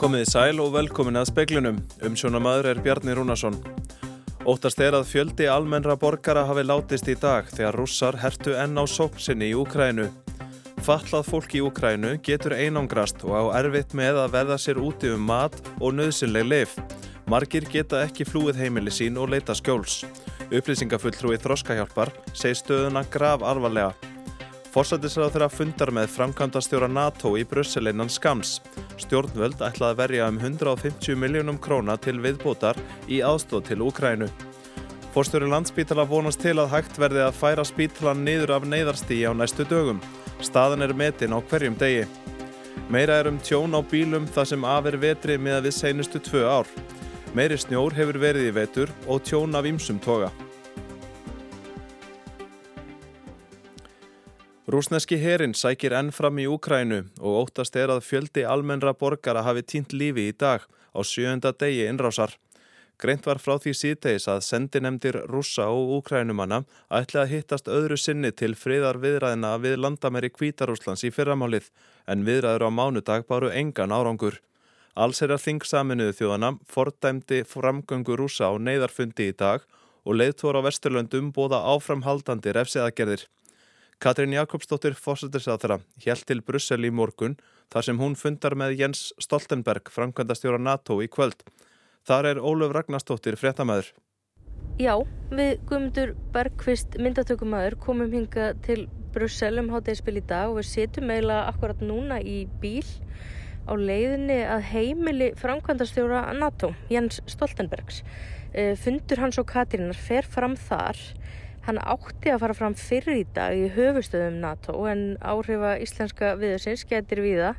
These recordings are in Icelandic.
Komiði sæl og velkomin að speglunum. Umsjónamaður er Bjarni Rúnarsson. Óttast er að fjöldi almennra borgara hafi látist í dag þegar russar hertu enn á sóknsinni í Úkrænu. Fallað fólk í Úkrænu getur einangrast og á erfitt með að verða sér úti um mat og nöðsynleg lif. Margir geta ekki flúið heimili sín og leita skjóls. Upplýsingafulltrúi Þroskahjálpar segi stöðuna grav alvarlega. Forsættisrað þeirra fundar með framkvæmdastjóra NATO í Brussel innan skams. Stjórnvöld ætlaði að verja um 150 miljónum króna til viðbótar í aðstóð til Úkrænu. Fórstjóri landspítala vonast til að hægt verði að færa spítalan niður af neyðarstíi á næstu dögum. Staðan er metin á hverjum degi. Meira er um tjón á bílum þar sem af er vetri með að við seinustu tvö ár. Meiri snjór hefur verið í vetur og tjón af ýmsum toga. Rúsneski herin sækir enn fram í Úkrænu og óttast er að fjöldi almennra borgara hafi tínt lífi í dag á sjöunda degi innrásar. Greint var frá því síðtegis að sendinemdir rússa og úkrænumanna ætli að hittast öðru sinni til friðar viðræðina við landamæri Kvítarúslands í fyrramálið en viðræður á mánudag baru engan árangur. Alls er að þing saminuðu þjóðana fordæmdi framgöngu rússa á neyðarfundi í dag og leiðtóra á Vesturlöndum bóða áframhaldandi refsiðagerðir. Katrín Jakobsdóttir fórsættisáþara hjælt til Brussel í morgun þar sem hún fundar með Jens Stoltenberg, framkvæmdastjóra NATO í kvöld. Þar er Ólöf Ragnarstóttir fréttamaður. Já, við Guðmundur Bergqvist myndatökumæður komum hinga til Brussel um hátegispil í dag og við setjum eiginlega akkurat núna í bíl á leiðinni að heimili framkvæmdastjóra NATO, Jens Stoltenbergs. Fundur hans og Katrínar fer fram þar Hann átti að fara fram fyrir í dag í höfustöðum NATO en áhrifa íslenska viðursins getur viða.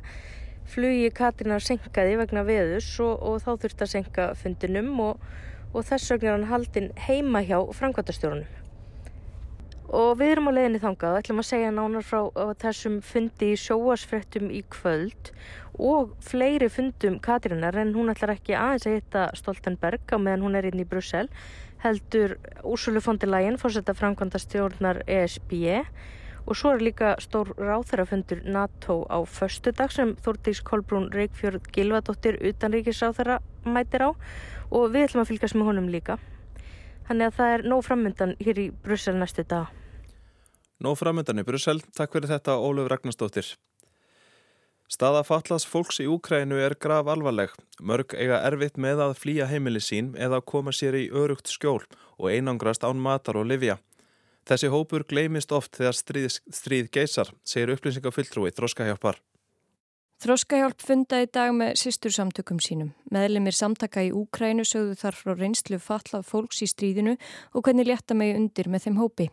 Flugi Katrínar senkaði vegna viðus og, og þá þurfti að senka fundinum og, og þess vegna er hann haldinn heima hjá framkvæmtastjórunum. Og við erum á leiðinni þangað, ætlum að segja nánar frá þessum fundi í sjóasfrettum í kvöld og fleiri fundum Katrínar en hún ætlar ekki aðeins að hitta Stoltenberg á meðan hún er inn í Brussel heldur Úrsulu fondilægin fórsetta framkvæmda stjórnar ESB og svo er líka stór ráþærafundur NATO á förstu dag sem Þórtís Kolbrún Reykjörð Gilvadóttir utanríkisráþæra mætir á og við ætlum að fylgjast með honum líka. Þannig að það er nóg framöndan hér í Brussel næstu dag. Nóg framöndan í Brussel, takk fyrir þetta Óluf Ragnarstóttir. Staða fatlas fólks í Úkrænu er grav alvarleg. Mörg eiga erfitt með að flýja heimili sín eða koma sér í örugt skjól og einangrast án matar og livja. Þessi hópur gleimist oft þegar stríð, stríð geysar, segir upplýsingafulltrúi Þróskahjálpar. Þróskahjálp funda í dag með sýstur samtökum sínum. Meðlemið samtaka í Úkrænu sögðu þar frá reynslu fatlað fólks í stríðinu og hvernig létta megi undir með þeim hópi.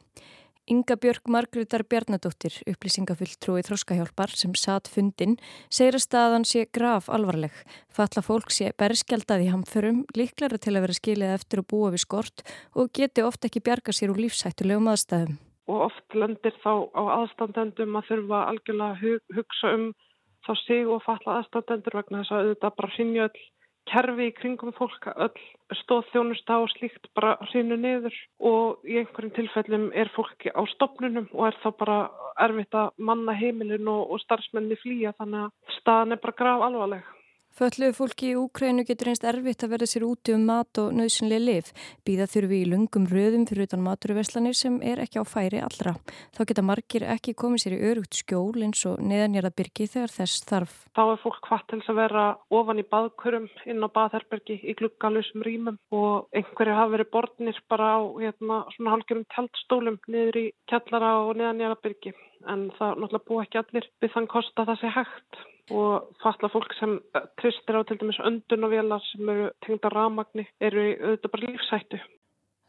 Inga Björg Margreðar Bjarnadóttir, upplýsingafulltrúi Þróskahjálpar sem satt fundin, segir að staðan sé graf alvarleg. Falla fólk sé berskjaldað í hamförum, líklara til að vera skilið eftir og búa við skort og geti ofta ekki bjarga sér úr lífsættulegum aðstæðum. Og oft lendir þá á aðstandendum að þurfa algjörlega hug, hugsa um þá sig og falla aðstandendur vegna þess að auðvitað bara sinja öll kerfi í kringum fólk öll stóð þjónusta og slíkt bara hrínu niður og í einhverjum tilfellum er fólki á stopnunum og er þá bara erfitt að manna heimilin og, og starfsmenni flýja þannig að staðan er bara grav alvarleg. Fölluðu fólki í Úkrænu getur einst erfitt að verða sér úti um mat og nöðsynlega liv. Býða þurfi í lungum röðum fyrir utan maturverslanir sem er ekki á færi allra. Þá geta margir ekki komið sér í örugt skjól eins og neðanjaraðbyrgi þegar þess þarf. Þá er fólk hvað til að vera ofan í baðkurum inn á baðherbergi í gluggalusum rýmum og einhverju hafa verið borðnir bara á hérna, svona halgjurum teltstólum niður í kjallara og neðanjaraðbyrgi. En það náttúrulega búa ekki allir við þann kosta það sé hægt og fatla fólk sem tristir á til dæmis öndunavélar sem eru tengda ramagni eru auðvitað bara lífsættu.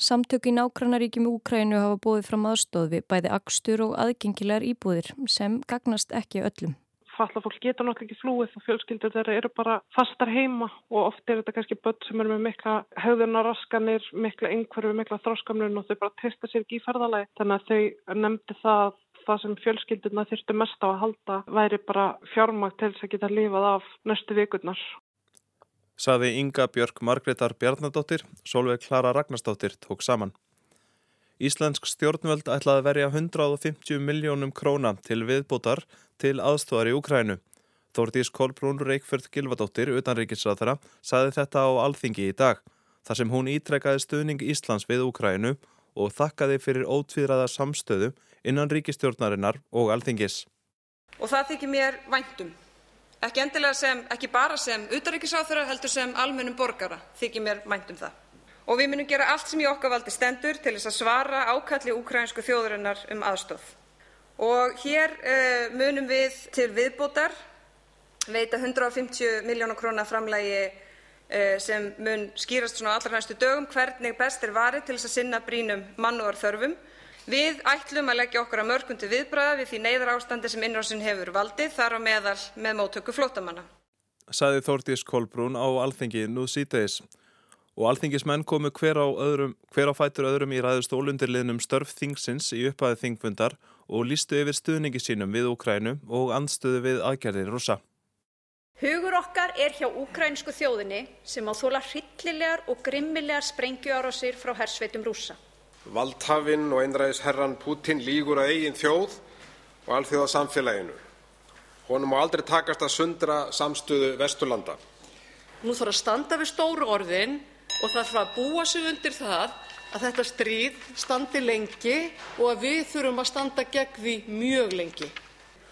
Samtök í nákvæmnaríkjum Úkrænu hafa búið fram aðstóð við bæði akstur og aðgengilegar íbúðir sem gagnast ekki öllum. Fatla fólk getur náttúrulega ekki flúið og fjölskyldur þeirra eru bara fastar heima og oft er þetta kannski börn sem eru með mikla höfðunaraskanir, mikla einhverju, mikla þróskamlun og þau bara testa sér ekki í ferðalagi. Þannig að þau nefndi það það sem fjölskylduna þurftu mest á að halda væri bara fjármagt til þess að geta lífað af næstu vikurnar. Saði Inga Björk Margreðar Bjarnadóttir, Solveig Klara Ragnarsdóttir tók saman. Íslensk stjórnvöld ætlaði verja 150 miljónum króna til viðbútar til aðstofar í Ukrænu. Þórdís Kolbrún Reykjörð Gilvadóttir, utanríkisráðara, saði þetta á alþingi í dag, þar sem hún ítrekkaði stuðning Íslands við Úkrænu og þakkaði fyrir ótvíðraða samstöðu innan ríkistjórnarinnar og alþingis. Og það þykir mér væntum. Ekki endilega sem, ekki bara sem utanríkisráðara, heldur sem almennum borgara þykir mér væntum það. Og við munum gera allt sem í okkar valdi stendur til þess að svara ákalli úkrænsku þjóðurinnar um aðstof. Og hér uh, munum við til viðbótar veita 150 miljóna króna framlægi uh, sem mun skýrast svona allra næstu dögum hvernig best er varið til þess að sinna brínum mannúðar þörfum. Við ætlum að leggja okkar að mörgum til viðbræða við því neyðar ástandi sem innrásin hefur valdið þar á meðal með móttöku flótamanna. Saði Þórdís Kolbrún á alþengi nú sítaðis. Og alþingismenn komu hver á, öðrum, hver á fætur öðrum í ræðustólundirliðnum störf þingsins í upphæði þingfundar og lístu yfir stuðningi sínum við Úkrænu og andstöðu við aðgerðir rúsa. Hugur okkar er hjá úkrænsku þjóðinni sem á þóla hryllilegar og grimmilegar sprengjuárásir frá hersveitum rúsa. Valdhafinn og einræðisherran Putin lígur að eigin þjóð og alþjóða samfélaginu. Honum má aldrei takast að sundra samstöðu Vesturlanda. Nú þarf að standa við stóru orðin og þarf að búa sig undir það að þetta stríð standi lengi og að við þurfum að standa gegn því mjög lengi.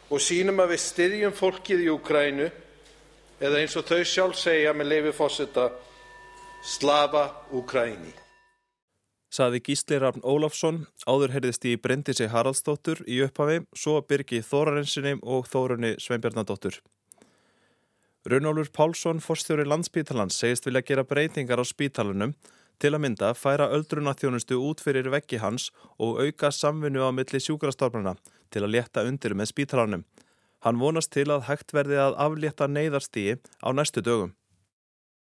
Og sínum að við styðjum fólkið í Ukrænu eða eins og þau sjálf segja með leifi fósita Slava Ukræni. Saði Gísli Rafn Ólafsson, áður heyrðist í Bryndisi Haraldsdóttur í upphafi, svo Birgi Þórarensinni og Þórunni Sveinbjarnadóttur. Runólfur Pálsson, forstjóri landsbítalans, segist vilja gera breytingar á spítalunum til að mynda færa öldrunaþjónustu út fyrir veggi hans og auka samvinnu á milli sjúkrastofnuna til að létta undir með spítalanum. Hann vonast til að hægt verði að aflétta neyðarstíi á næstu dögum.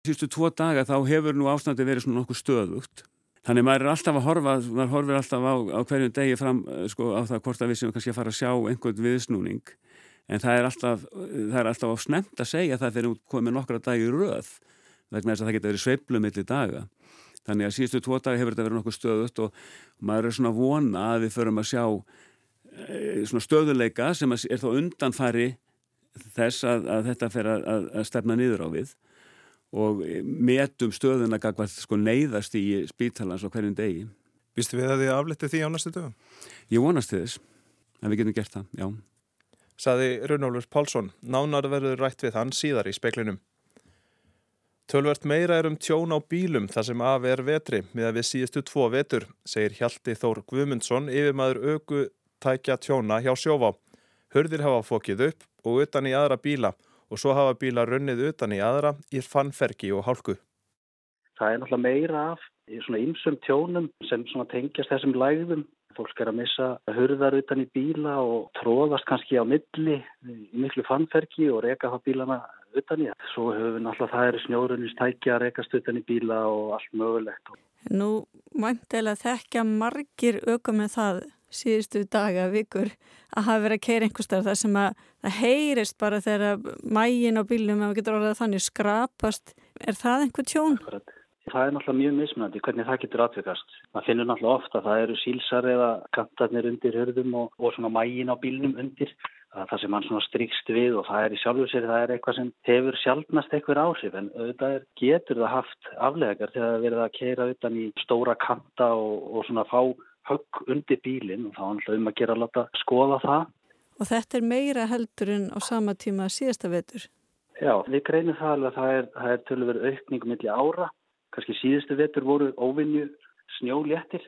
Sýstu tvo daga þá hefur nú ástandi verið svona nokkuð stöðugt. Þannig maður er alltaf að horfa, maður horfir alltaf á, á hverjum degi fram sko, á það hvort að við séum kannski að fara að sjá einhvern viðsnúning. En það er alltaf, það er alltaf snemt að segja það þegar við komum nokkra dagi röð vegna þess að það getur verið sveiflu millir daga. Þannig að síðustu tvo dagi hefur þetta verið nokkuð stöðut og maður er svona vona að við förum að sjá e, svona stöðuleika sem er þá undanfari þess að, að þetta fer að, að stefna niður á við og metum stöðuna gagvað sko neyðast í spítalans á hverjum degi. Vistu við að þið aflettu því á næstu dögum? Ég vonast þess að við getum gert það, já. Saði Runólfur Pálsson, nánar verður rætt við hann síðar í speklinum. Tölvert meira er um tjón á bílum þar sem af er vetri með að við síðustu tvo vetur, segir Hjalti Þór Guðmundsson yfir maður auku tækja tjóna hjá sjófá. Hörðir hafa fokið upp og utan í aðra bíla og svo hafa bíla runnið utan í aðra í fannferki og hálku. Það er náttúrulega meira af svona ymsum tjónum sem tengjast þessum lægðum. Fólk er að missa hörðar utan í bíla og tróðast kannski á milli í miklu fannferki og reka það bílana utan í. Svo höfum við náttúrulega það eru snjórunistækja, rekast utan í bíla og allt mögulegt. Nú mæntilega þekkja margir auka með það síðustu daga, vikur, að hafa verið að keira einhver starf þar sem að það heyrist bara þegar mægin á bílum, ef við getum orðað þannig, skrapast. Er það einhver tjón? Það er náttúrulega mjög mismunandi hvernig það getur atvikast. Man finnur náttúrulega ofta að það eru sílsar eða kantarnir undir hörðum og, og svona mægin á bílnum undir. Það sem mann svona strikst við og það er í sjálfu sér, það er eitthvað sem hefur sjálfnast eitthvað áhrif en auðvitað er, getur það haft aflegar þegar það verið að keira utan í stóra kanta og, og svona fá högg undir bílinn og þá er náttúrulega um að gera að láta skoða það. Og þetta er meira heldur en á sama tíma síðasta vetur? Já, við greinum það alveg að það er, það er tölver aukningum milli ára kannski síðustu vetur voru óvinnu snjóléttir.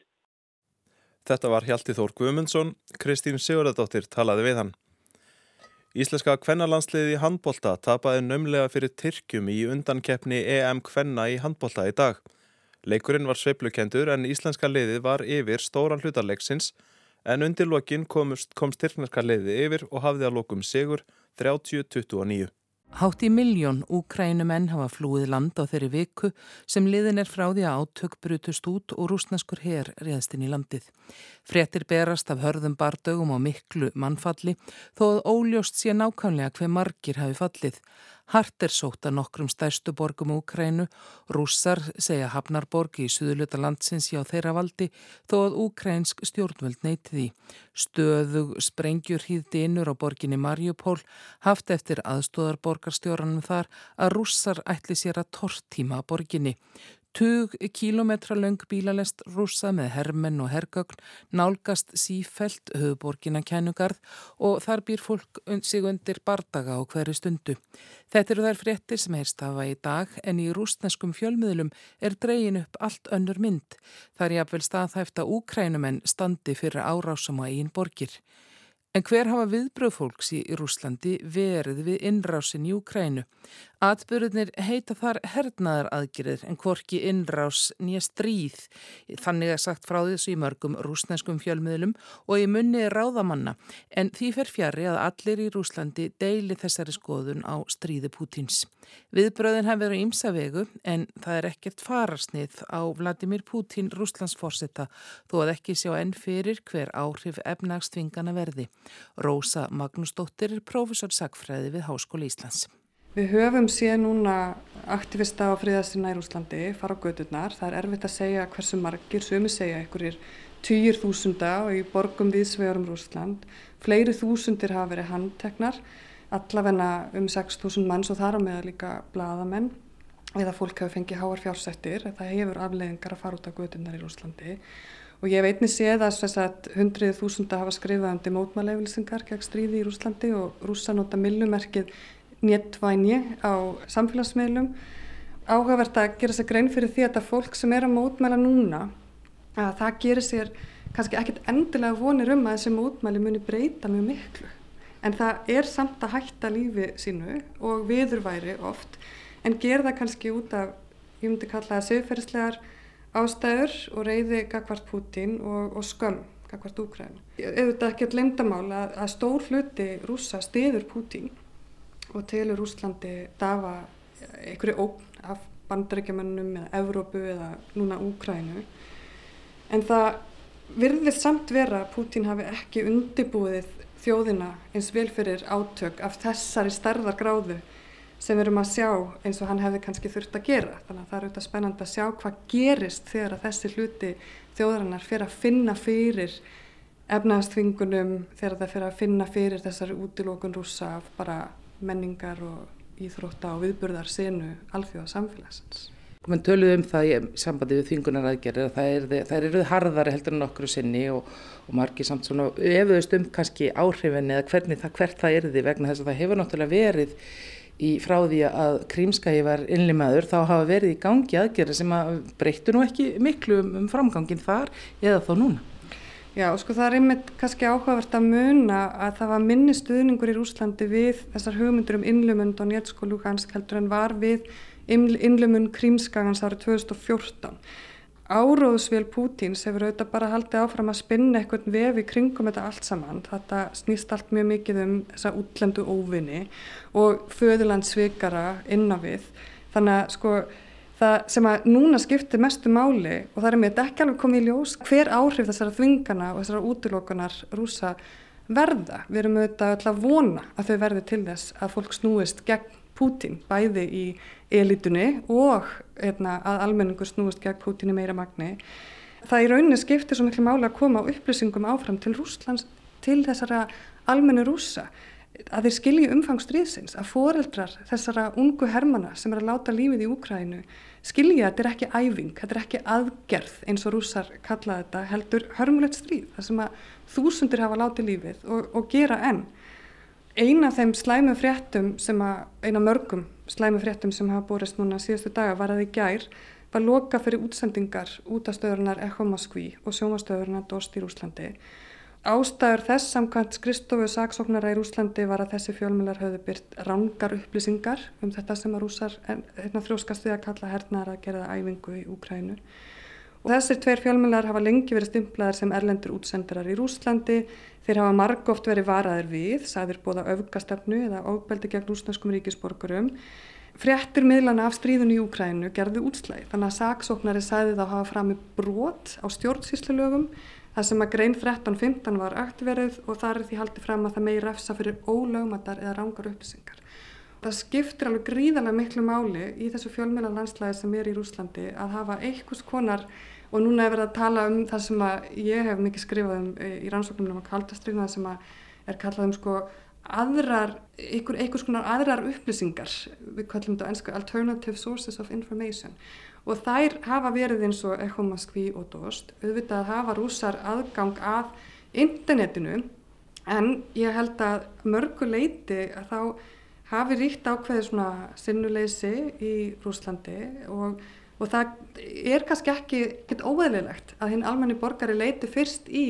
Þetta var Hjalti Þór Guðmundsson, Kristín Sigurðardóttir talaði við hann. Íslenska kvennalandsliði í handbolta tapaði nömlega fyrir Tyrkjum í undankeppni EM kvenna í handbolta í dag. Leikurinn var sveiplukendur en íslenska liðið var yfir stóran hlutarleiksins en undir lokin komst, komst tyrknarska liðið yfir og hafði að lokum sigur 30-29. Hátt í miljón úkrænumenn hafa flúið land á þeirri viku sem liðin er frá því að átök brutust út og rúsnaskur her réðst inn í landið. Frettir berast af hörðum bardögum og miklu mannfalli þó að óljóst sé nákvæmlega hver margir hafi fallið. Hart er sótt að nokkrum stærstu borgum Úkrænu. Rússar segja Hafnarborg í suðuluta landsins hjá þeirra valdi þó að úkrænsk stjórnvöld neyti því. Stöðug sprengjur hýðdi innur á borginni Marjupól haft eftir aðstóðarborgarstjóranum þar að rússar ætli sér að tortíma borginni. Tug kílometra löng bílalest rúsa með hermenn og hergögn nálgast sífelt höfuborgina kænugarð og þar býr fólk sig undir bardaga á hverju stundu. Þetta eru þær fréttir sem heirst hafa í dag en í rúsneskum fjölmiðlum er dreyin upp allt önnur mynd. Það er jáfnvel staðhæft að úkrænumenn standi fyrir árásum á einn borgir. En hver hafa viðbröð fólks í Rúslandi verið við innrásin í Ukrænu? Atbyrðunir heita þar hernaðar aðgerið en hvorki innrás nýja stríð. Þannig er sagt frá þessu í mörgum rúsneskum fjölmiðlum og í munni ráðamanna. En því fer fjari að allir í Rúslandi deili þessari skoðun á stríði Pútins. Viðbröðin hafi verið ímsa vegu en það er ekkert fararsnið á Vladimir Pútin Rúslandsforsetta þó að ekki sjá enn fyrir hver áhrif efnagstvingana verði. Rósa Magnúsdóttir er prófessor sagfræði við Háskóli Íslands. Við höfum séð núna aktivista á friðastina í Rúslandi fara á gödurnar. Það er erfitt að segja hversu margir, sömu segja einhverjir týjir þúsunda og í borgum viðsvegar um Rúsland. Fleiri þúsundir hafa verið handteknar, allavegna um 6.000 manns og þar á meða líka bladamenn eða fólk hefur fengið háar fjársettir. Það hefur afleðingar að fara út á gödurnar í Rúslandi. Og ég veitni séð að hundrið þúsunda hafa skrifað undir mótmæleifilsingar gegn stríði í Rúslandi og rúsa nota millumerkið néttvæni á samfélagsmiðlum. Áhugavert að gera sér grein fyrir því að þetta fólk sem er að mótmæla núna að það gerir sér kannski ekkit endilega vonir um að þessi mótmæli muni breyta mjög miklu. En það er samt að hætta lífi sínu og viðurværi oft en ger það kannski út af ég myndi kalla það sögferðslegar ástæður og reyði gagvart Putin og, og skömm gagvart Úkræn. Auðvitað ekki að lindamál að, að stór hluti rúsa stiður Putin og telur Úslandi dafa einhverju ógn af bandarækjumannum eða Evrópu eða núna Úkrænu en það virðist samt vera að Pútín hafi ekki undibúið þjóðina eins vel fyrir átök af þessari starðar gráðu sem við erum að sjá eins og hann hefði kannski þurft að gera. Þannig að það er auðvitað spennand að sjá hvað gerist þegar að þessi hluti þjóðarinnar fyrir að finna fyrir efnaðstvingunum þegar það fyrir að finna fyrir þessari útilókun rúsa af bara menningar og íþrótta og viðburðar senu alþjóða samfélagsins. Man töluð um það í sambandi við þingunaræðgerðir að það eru er, er harðari heldur en okkur sinni og, og margir samt svona efuðust um kannski áhrifin eða hvernig það hvert það er því vegna þess að það hefur náttúrulega verið í frá því að krímskægi var innlimaður þá hafa verið í gangi aðgerðir sem að breyttu nú ekki miklu um, um framgangin þar eða þá núna. Já, sko það er einmitt kannski áhugavert að muna að það var minni stuðningur í Rúslandi við þessar hugmyndur um innlumund og Netsko Lugansk heldur en var við innlumund krímskagans árið 2014. Áróðsvél Pútins hefur auðvitað bara haldið áfram að spinna eitthvað vefi kringum þetta allt saman. Þetta snýst allt mjög mikið um þessa útlendu óvinni og föðurlandsvikara innavið. Þannig að sko það sem að núna skiptir mestu máli og það er með þetta ekki alveg komið í ljós hver áhrif þessara þvingana og þessara útilokunar rúsa verða. Við erum auðvitað alltaf vona að þau verði til þess að fólk snúist gegn Pútín bæði í elitunni og eitna, að almenningur snúist gegn Pútín í meira magni. Það í rauninni skiptir svo miklu máli að koma á upplýsingum áfram til Rúslands til þessara almennu rúsa að þeir skilji umfang stríðsins, að foreldrar þessara ungu hermana sem er að láta lífið í Úkrænu skilji að þetta er ekki æfing, þetta er ekki aðgerð eins og rússar kalla þetta heldur hörmulegt stríð, þar sem að þúsundir hafa látið lífið og, og gera enn. Eina af þeim slæmu fréttum sem að, eina mörgum slæmu fréttum sem hafa borist núna síðustu daga var að í gær var loka fyrir útsendingar út af stöðurnar Echo Moskví og sjómastöðurnar Dost í Rúslandi Ástæður þess samkvæmt skristofu saksóknara í Rúslandi var að þessi fjölmjölar höfðu byrt rangar upplýsingar um þetta sem að rúsar hérna, þróskast við að kalla hernaðar að gera æfingu í Úkrænu. Og þessir tveir fjölmjölar hafa lengi verið stimplaðar sem erlendur útsendarar í Rúslandi. Þeir hafa margóft verið varaðir við, sæðir bóða öfgastefnu eða óbeldi gegn rúsnarskum ríkisborgurum. Fréttir miðlana af stríðun í Úkrænu gerðu útslæð, þannig að saksóknari sæði þá hafa fram í brot á stjórnsýslulögum Það sem að grein 13.15 var aktverið og þar er því haldið fram að það megi refsa fyrir ólögmatar eða rángar upplýsingar. það skiptir alveg gríðarlega miklu máli í þessu fjölmjöla landslæði sem er í Rúslandi að hafa einhvers konar og núna er verið að tala um það sem að ég hef mikið skrifað um eh, í rannsóknum um að kaldastrýna sem að er kallað um sko aðrar, einhver, einhvers konar aðrar upplýsingar, við kallum þetta ennsku alternative sources of information og þær hafa verið eins og Echo Moskvi og Dost, auðvitað hafa rúsar aðgang að internetinu en ég held að mörgu leiti að þá hafi ríkt ákveði svona sinnuleysi í Rúslandi og, og það er kannski ekki ekkert óeðlilegt að hinn almenni borgari leiti fyrst í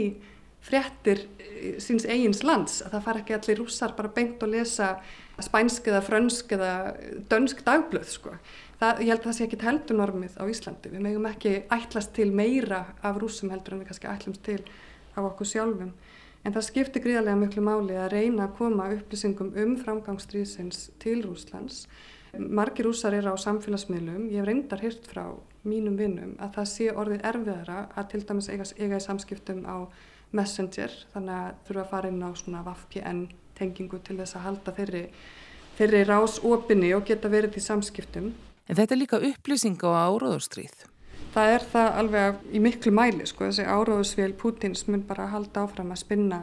fréttir eh, síns eigins lands að það far ekki allir rússar bara beint og lesa spænsk eða frönsk eða dönsk dagblöð sko. Það, ég held að það sé ekki heldur normið á Íslandi. Við megum ekki ætlast til meira af rúsum heldur en við kannski ætlumst til af okkur sjálfum. En það skiptir gríðarlega miklu máli að reyna að koma upplýsingum um framgangsstríðsins til Rúslands. Margi rúsar eru á samfélagsmiðlum, ég hef reyndar hyrt frá mínum vinnum að það sé orðið erfiðara að til dæmis eiga, eiga í samskiptum á Messenger, þannig að þurfa að fara inn á svona VPN tengingu til þess að halda þeirri, þeirri rás opinni og geta verið í samskiptum. En þetta er líka upplýsing á áróðustríð það er það alveg í miklu mæli sko, þessi áróðusvél Pútins mun bara halda áfram að spinna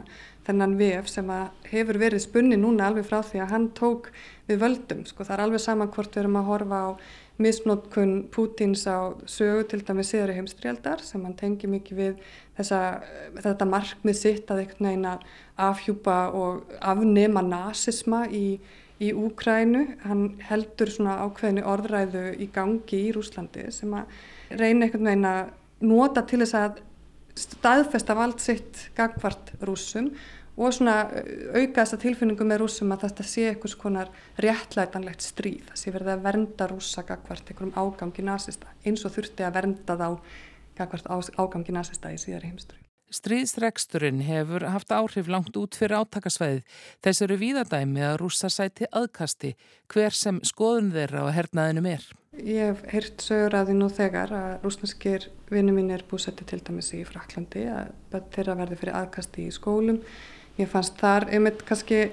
þennan vef sem hefur verið spunni núna alveg frá því að hann tók við völdum, sko, það er alveg saman hvort við erum að horfa á misnótkun Pútins á sögu til dæmi síðari heimstrialdar sem hann tengi mikið við þessa, þetta markmið sitt að einhvern veginn að afhjúpa og afnema nazisma í í Úkrænu, hann heldur svona ákveðinu orðræðu í gangi í Rúslandi sem að reyna einhvern veginn að nota til þess að staðfesta vald sitt gangvart rúsum og svona auka þessa tilfinningu með rúsum að þetta sé einhvers konar réttlætanlegt stríð, það sé verið að vernda rúsa gangvart einhverjum ágangi nazista eins og þurfti að vernda þá gangvart ágangi nazista í síðari heimsturi. Stríðsreksturinn hefur haft áhrif langt út fyrir átakasvæðið. Þess eru víðadæmi að rúsa sæti aðkasti hver sem skoðun þeirra á hernaðinum er. Ég hef heyrt sögur að því nú þegar að rúsneskir vinnu mín er búsetti til dæmis í Fraklandi að þeirra verði fyrir aðkasti í skólum. Ég fannst þar einmitt kannski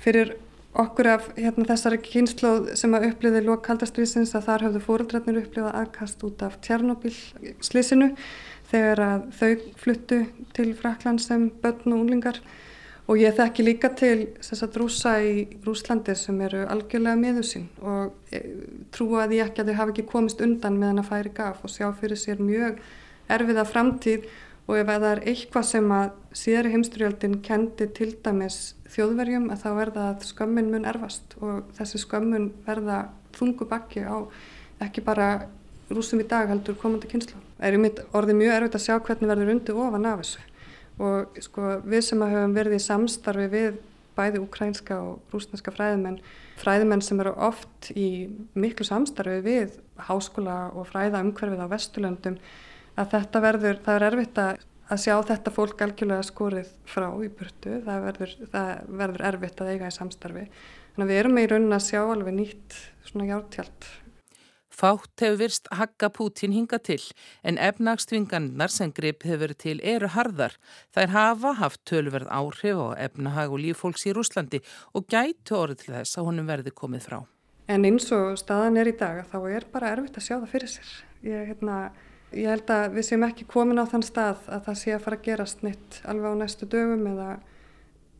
fyrir okkur af hérna, þessari kynnslóð sem að uppliði lokaldastriðsins að þar höfðu fóröldrætnir upplifað aðkast út af Tjernobyl slísinu þegar að þau fluttu til Frakland sem börn og unlingar Og ég þekki líka til sagt, rúsa í Rúslandi sem eru algjörlega meðu sín og e, trúa ég ekki að þau hafi ekki komist undan meðan að færi gaf og sjá fyrir sér mjög erfiða framtíð og ef það er eitthvað sem að síðari heimsturjöldin kendi til dæmis þjóðverjum að þá verða að skömmin mun erfast og þessi skömmun verða þungu bakki á ekki bara rúsum í dag heldur komandi kynslu. Er í mitt orði mjög erfitt að sjá hvernig verður undir ofan af þessu og sko, við sem höfum verið í samstarfi við bæði ukrænska og rúsneska fræðimenn, fræðimenn sem eru oft í miklu samstarfi við háskóla og fræða umhverfið á Vesturlöndum, að þetta verður, það er erfitt að, að sjá þetta fólk algjörlega skorið frá í burtu, það verður, það verður erfitt að eiga í samstarfi. Þannig að við erum með í raunin að sjá alveg nýtt svona hjártjald Fátt hefur virst hagga Pútín hinga til en efnagstvingannar sem grip hefur til eru harðar. Þær hafa haft tölverð áhrif á efnahag og líffólks í Rúslandi og gætu orðið til þess að honum verði komið frá. En eins og staðan er í dag þá er bara erfitt að sjá það fyrir sér. Ég, hérna, ég held að við séum ekki komin á þann stað að það sé að fara að gerast neitt alveg á næstu dögum eða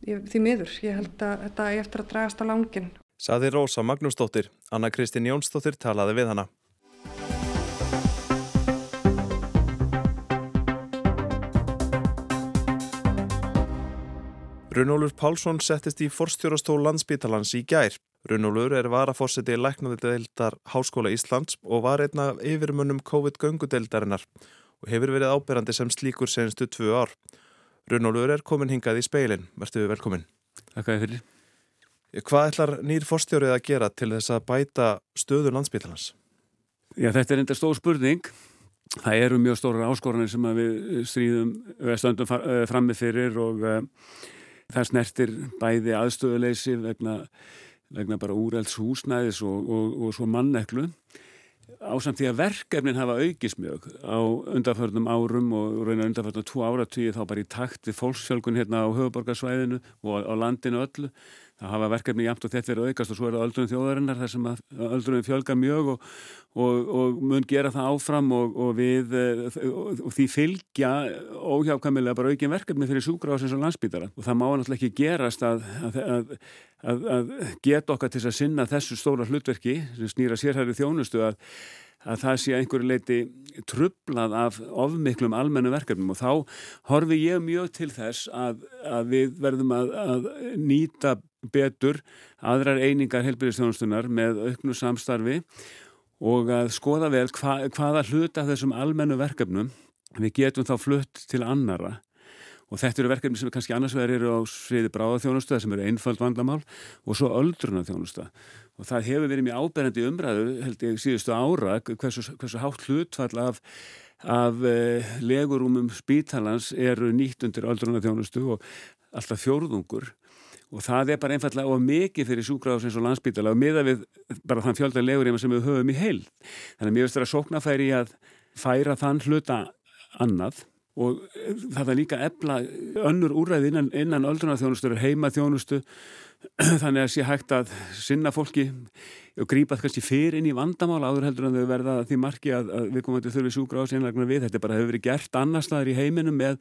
ég, því miður. Ég held að þetta er eftir að dragast á langin saði Rósa Magnúsdóttir. Anna Kristín Jónsdóttir talaði við hana. Runólur Pálsson settist í forstjórastól landsbítalans í gær. Runólur er varaforseti læknadeildar Háskóla Íslands og var einna yfirmunum COVID-göngudeildarinnar og hefur verið áberandi sem slíkur senstu tvö ár. Runólur er komin hingað í speilin. Vertu velkomin. Takk að þið fyrir. Hvað ætlar nýr forstjórið að gera til þess að bæta stöðu landsbítalans? Já, þetta er enda stór spurning. Það eru mjög stóra áskoranir sem við stríðum stöndum eh, frammi fyrir og uh, það snertir bæði aðstöðuleysi vegna, vegna bara úrelds húsnæðis og, og, og svo manneklu. Ásamt því að verkefnin hafa aukist mjög á undarförnum árum og raunar undarförnum tvo áratíði þá bara í takt við fólksfjölgun hérna á höfuborgarsvæðinu og á landinu öllu það hafa verkefni jæmt og þetta verið aukast og svo er það öldrunum þjóðarinnar þar sem að öldrunum fjölga mjög og, og, og mun gera það áfram og, og við og því fylgja óhjákamilega bara aukin verkefni fyrir sjúkrásins og landsbytara og það má náttúrulega ekki gerast að, að, að, að geta okkar til að sinna þessu stóra hlutverki sem snýra sérhæri þjónustu að að það sé einhverju leiti trublað af ofmiklum almennu verkefnum. Og þá horfi ég mjög til þess að, að við verðum að, að nýta betur aðrar einingar helbyrjastjónustunar með auknu samstarfi og að skoða vel hva, hvaða hluta þessum almennu verkefnum við getum þá flutt til annara og þetta eru verkefni sem kannski annars vegar eru á sviði bráðaþjónusta sem eru einföld vandamál og svo öldruna þjónusta og það hefur verið mjög áberandi umræðu held ég síðustu ára hversu, hversu hátt hlutfall af, af eh, legurúmum spítalans eru nýtt undir öldruna þjónustu og alltaf fjórðungur. Og það er bara einfallega of mikið fyrir sjúkráðsins og landsbítala og miða við bara þann fjöldan legurýma sem við höfum í heil þannig að mér veist það að sóknafæri að færa þann hluta annað og það er líka ebla önnur úræði innan, innan öldrunarþjónustu heima þjónustu þannig að sé hægt að sinna fólki og grípa kannski fyrir inn í vandamál áður heldur en þau verða því marki að, að við komum að þurfi sjúkra á sínlegna við. Þetta bara hefur verið gert annar staðar í heiminum með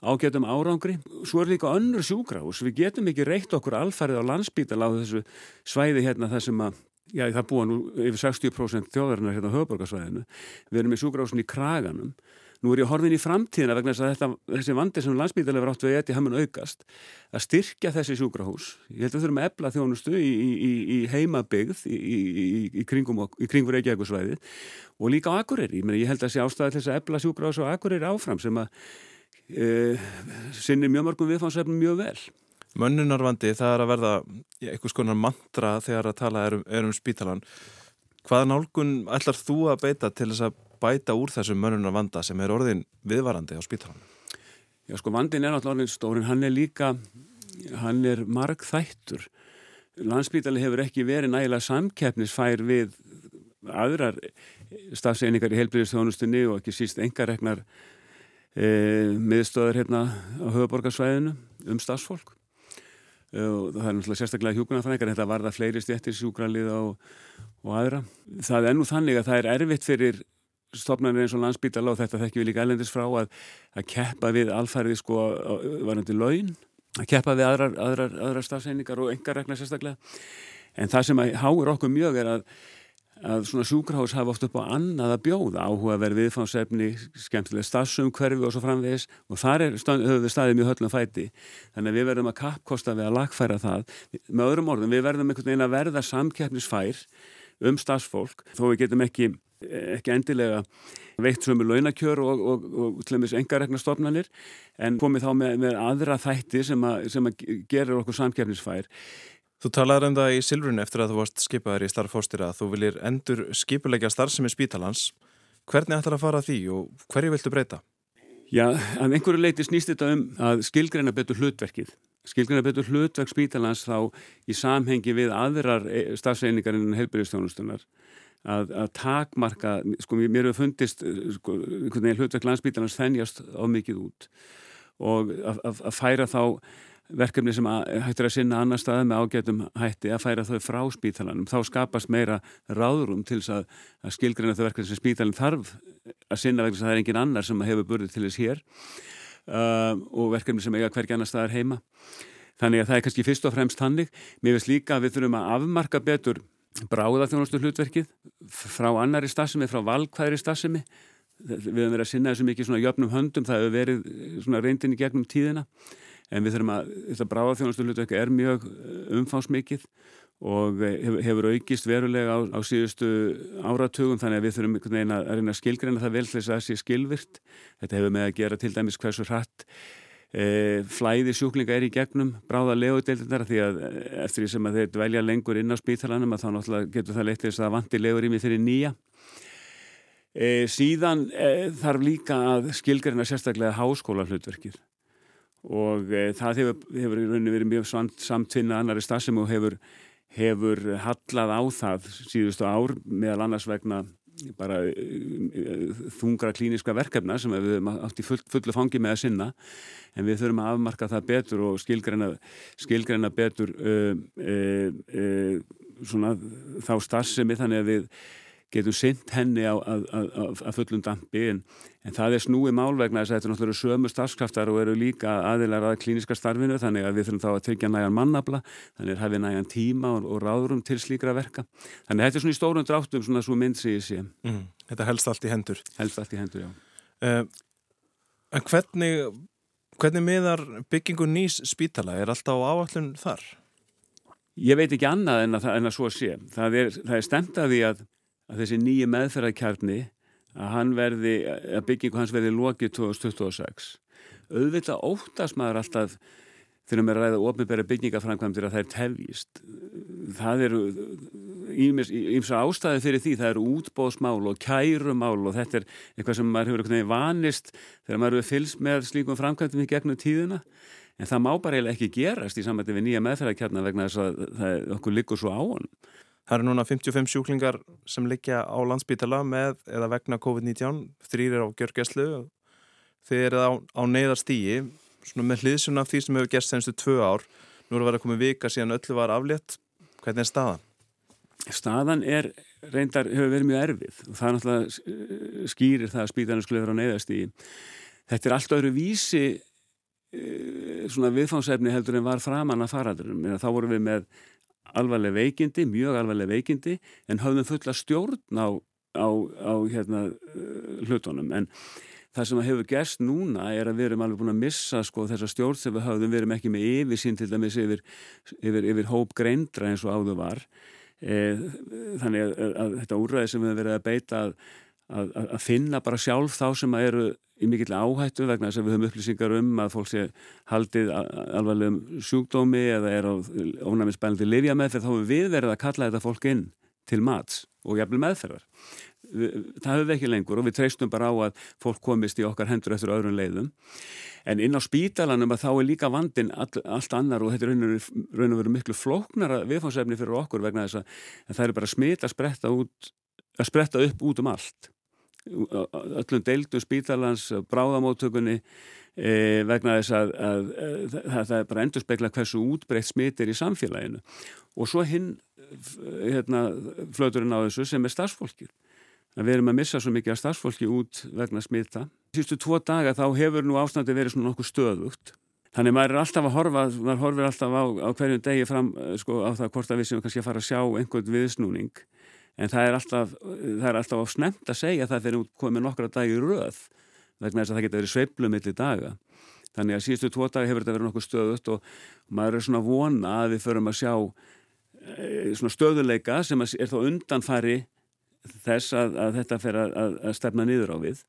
ágætum árangri. Svo er líka önnur sjúkrahús. Við getum ekki reykt okkur alfarið á landsbítal á þessu svæði hérna þar sem að já það búa nú yfir 60% þjóðarinnar hérna á höfuborgarsvæðinu við erum í Kraganum Nú er ég horfin í framtíðina vegna þess að þetta, þessi vandi sem landsbítalega verið átt við eti hamun aukast að styrkja þessi sjúkrahús. Ég held að við þurfum að ebla þjónustu í, í, í heimabygð í, kringum Reykjavíkusvæði og líka á Akureyri. Ég, meni, ég held að þessi ástæði þess að ebla sjúkrahús á Akureyri áfram sem að e, sinni mjög mörgum viðfánsefnum mjög vel. Mönnunarvandi það er að verða eitthvað skonar mantra þegar að tala er um, er um spítalan. Hvaða nálgun ætlar þú að beita til þess að bæta úr þessum mönunar vanda sem er orðin viðvarandi á spítalanum? Já sko vandin er náttúrulega orðin stórin, hann er líka, hann er marg þættur. Landsbítali hefur ekki verið nægilega samkeppnisfær við aðrar stafseiningar í helbriðistjónustunni og ekki síst engaregnar e, miðstöður hérna á höfuborgarsvæðinu um stafsfólk. E, og það er náttúrulega sérstaklega hjúkunarfrækar, þetta varða fleiri stjættir sjúkralið og, og aðra. Það er nú þannig að það er erfitt fyrir stopnarnir eins og landsbítala og þetta þekkjum við líka ælendis frá að, að keppa við alfærið sko varandi laun, að keppa við aðrar, aðrar, aðrar stafseiningar og engar regna sérstaklega. En það sem háur okkur mjög er að, að svona sjúkrahás hafa oft upp á annað að bjóða áhuga að vera viðfánsefni, skemmtilega stafsumkverfi og svo framvegis og þar er, höfum við staðið mjög höllum fæti. Þannig að við verðum að kappkosta við að lagfæra það. Með öðrum orðum, við verðum einhvern veginn að verða samkeppnisfær um stafsfólk þó við getum ekki ekki endilega veitt sömu launakjör og, og, og til og meins engarekna stofnanir en komið þá með, með aðra þætti sem að, sem að gerir okkur samkjafnisfær. Þú talaður um það í Silvrun eftir að þú varst skipaður í starffóstira að þú viljir endur skipulegja starfsemi spítalans. Hvernig ætlar að fara því og hverju viltu breyta? Já, að einhverju leiti snýst þetta um að skilgreina betur hlutverkið. Skilgreina betur hlutverk spítalans þá í samhengi við aðrar eh, starfseiningar innan helbyrjastjónustunar að, að takmarka, sko mér hefur fundist sko, einhvern veginn hlutverk landsbítalans þennjast á mikið út. Og að, að, að færa þá verkefni sem hættir að sinna annar staði með ágætum hætti að færa þau frá spítalanum þá skapast meira ráðrum til þess að skilgreina þau verkefni sem spítalin þarf að sinna vegna þess að það er engin annar sem hefur burðið til þess hér uh, og verkefni sem eiga hvergi annar staðar heima. Þannig að það er kannski fyrst og fremst hannig mér veist líka að við þurfum að afmarka betur bráðaþjónustu hlutverkið frá annari stafsemi, frá valkvæðri stafsemi við höfum verið að sinna þessu mikið svona jöfnum höndum, það hefur verið svona reyndin í gegnum tíðina. En við þurfum að þetta bráðaþjónustu hlutverkið er mjög eh, umfásmikið og eh, hefur aukist verulega á, á síðustu áratugum þannig að við þurfum einhvern veginn að að skilgreina það vel þess að það sé skilvirt þetta hefur með að gera til dæmis hversu hratt flæði sjúklinga er í gegnum bráða legudeildar því að e, eftir því sem að þeir dvelja lengur inn á spítalanum að þá náttúrulega getur það leitt þess að vanti legur í mig þeirri nýja. E, síðan e, þarf líka að skilgarina sérstaklega háskóla hlutverkið og e, það hefur, hefur í rauninni verið mjög samtvinna annari stað sem hefur, hefur hallað á það síðustu ár meðal annars vegna bara þungra klíniska verkefna sem við höfum átt í full, fullu fangi með að sinna. En við þurfum að afmarka það betur og skilgreina, skilgreina betur uh, uh, uh, svona, þá starfsemi þannig að við getum synt henni á, að fullum dampi en, en það er snúið málvegna þess að þetta náttúrulega sömu starfskraftar og eru líka aðilar að klíniska starfinu þannig að við þurfum þá að tryggja nægan mannabla þannig að hafi nægan tíma og, og ráðurum til slíkra verka. Þannig að þetta er svona í stórum dráttum svona svo mynd sig í sé. Mm, Þetta helst allt í hendur. Helst allt í hendur, já. Uh, En hvernig hvernig miðar byggingu nýs spítala? Er alltaf á áallun þar? Ég veit ekki annað en að, en að svo sé. Það er, það er stemt að að þessi nýju meðferðarkjarni að hann að byggingu hans verði lokið 2026. Auðvitað óttast maður alltaf þegar maður ræða ofnbæra byggingaframkvæmdir að það er tefjist. Það eru ímsa ástæði fyrir því, það eru útbóðsmál og kærumál og þetta er eitthvað sem maður hefur eitthvað vanist þegar maður hefur fylst með slíkum framkvæmdum í gegnum tíðina en það má bara eiginlega ekki gerast í samvætti við nýja meðferðarkjarnar vegna þess að okkur liggur svo á honum. Það eru núna 55 sjúklingar sem liggja á landsbítala með eða vegna COVID-19, þrýr er á gjörgæslu, þeir eru á, á neyðarstígi, svona með hliðsuna af því sem hefur gerst senstu tvö ár, nú eru að vera komið vika síðan öllu var aflétt, hvernig er staðan? Staðan er reyndar, hefur verið mjög erfið og það er náttúrulega skýrir það að spítanum skulle vera á neyðarstígi. Þetta er allt öðru vísi eh, svona viðfánsefni heldur en var framann að faradurum, þá vorum við með alvarleg veikindi, mjög alvarleg veikindi en höfðum fulla stjórn á, á, á hérna, uh, hlutunum. En það sem hefur gerst núna er að við erum alveg búin að missa sko, þessa stjórn sem við höfðum, við erum ekki með yfirsýn til dæmis yfir, yfir, yfir hóp greindra eins og áður var. E, þannig að, að þetta úrræði sem við hefum verið að beita að, að finna bara sjálf þá sem að eru í mikill áhættu vegna þess að við höfum upplýsingar um að fólk sé haldið alvarlegum sjúkdómi eða er á ónæmisbælandi livja með þegar þá hefur við verið að kalla þetta fólk inn til mats og jafnvel meðferðar. Það höfum við ekki lengur og við treystum bara á að fólk komist í okkar hendur eftir öðrun leiðum. En inn á spítalanum að þá er líka vandin all, allt annar og þetta er raun og veru miklu flóknara viðfáðsefni fyrir okkur vegna þess að það er bara smit að spretta, út, að spretta upp út um allt öllum deildum spítalans bráðamóttökunni e, vegna þess að, að, að, að það bara endur spekla hversu útbreytt smit er í samfélaginu. Og svo hinn hérna, flöturinn á þessu sem er starfsfólkið. Að við erum að missa svo mikið af starfsfólki út vegna smita. Sýstu tvo daga þá hefur nú ástandi verið svona nokkuð stöðugt. Þannig maður er alltaf að horfa maður horfir alltaf á, á hverjum degi fram sko, á það hvort að við sem kannski að fara að sjá einhvern viðsnúning en það er alltaf, það er alltaf á snemt að segja það þegar við komum nokkra dagi röð vegna þess að það geta verið sveiflu millir daga. Þannig að síðustu tvo dagi hefur þetta verið nokkuð stöðut og maður er svona vona að við förum að sjá e, svona stöðuleika sem er þá undanfari þess að, að þetta fer að, að stefna niður á við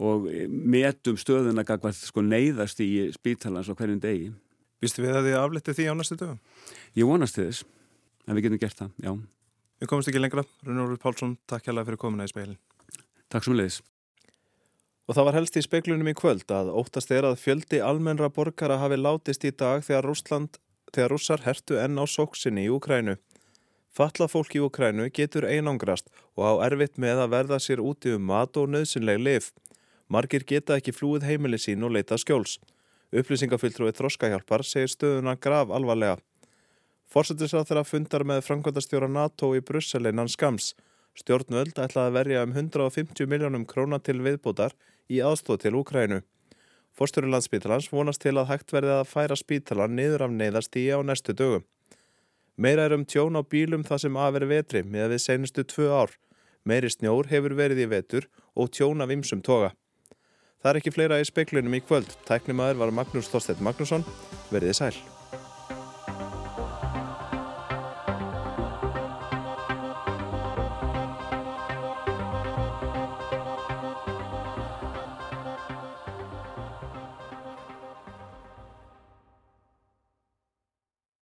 og metum stöðuna gagvað sko neyðast í spítalans á hverjum degi. Vistu við að þið aflettu því á næstu dögum? Ég vonast þess, en við getum gert það, já. Við komumst ekki lengra. Rúnur Pálsson, takk hjálpa fyrir komuna í speilin. Takk sem leiðis. Og það var helst í speiklunum í kvöld að óttast er að fjöldi almennra borgara hafi látist í dag þegar Rúsland, þegar rússar hertu enn á sóksinni í Ukrænu. Fallað fólk í Ukrænu getur einangrast og á erfitt með að verða sér úti um mat og nöðsynleg lif. Margir geta ekki flúið heimili sín og leita skjóls. Upplýsingafylgtrúið Þroskahjálpar segir stöðuna grav alvarlega. Fórsættisráð þeirra fundar með framkvæmdastjóra NATO í Brussel innan skams. Stjórnvöld ætlaði að verja um 150 miljónum króna til viðbútar í aðstóð til Úkrænu. Fórstjóri landsbítalans vonast til að hægt verði að færa spítalan niður af neyðastíi á næstu dögum. Meira er um tjón á bílum það sem aðveri vetri með við senustu tvö ár. Meiri snjór hefur verið í vetur og tjón af ymsum toga. Það er ekki fleira í speiklunum í kvöld. Tæknimaður var Magnús Þorstedt Magnússon. Verðið sæl.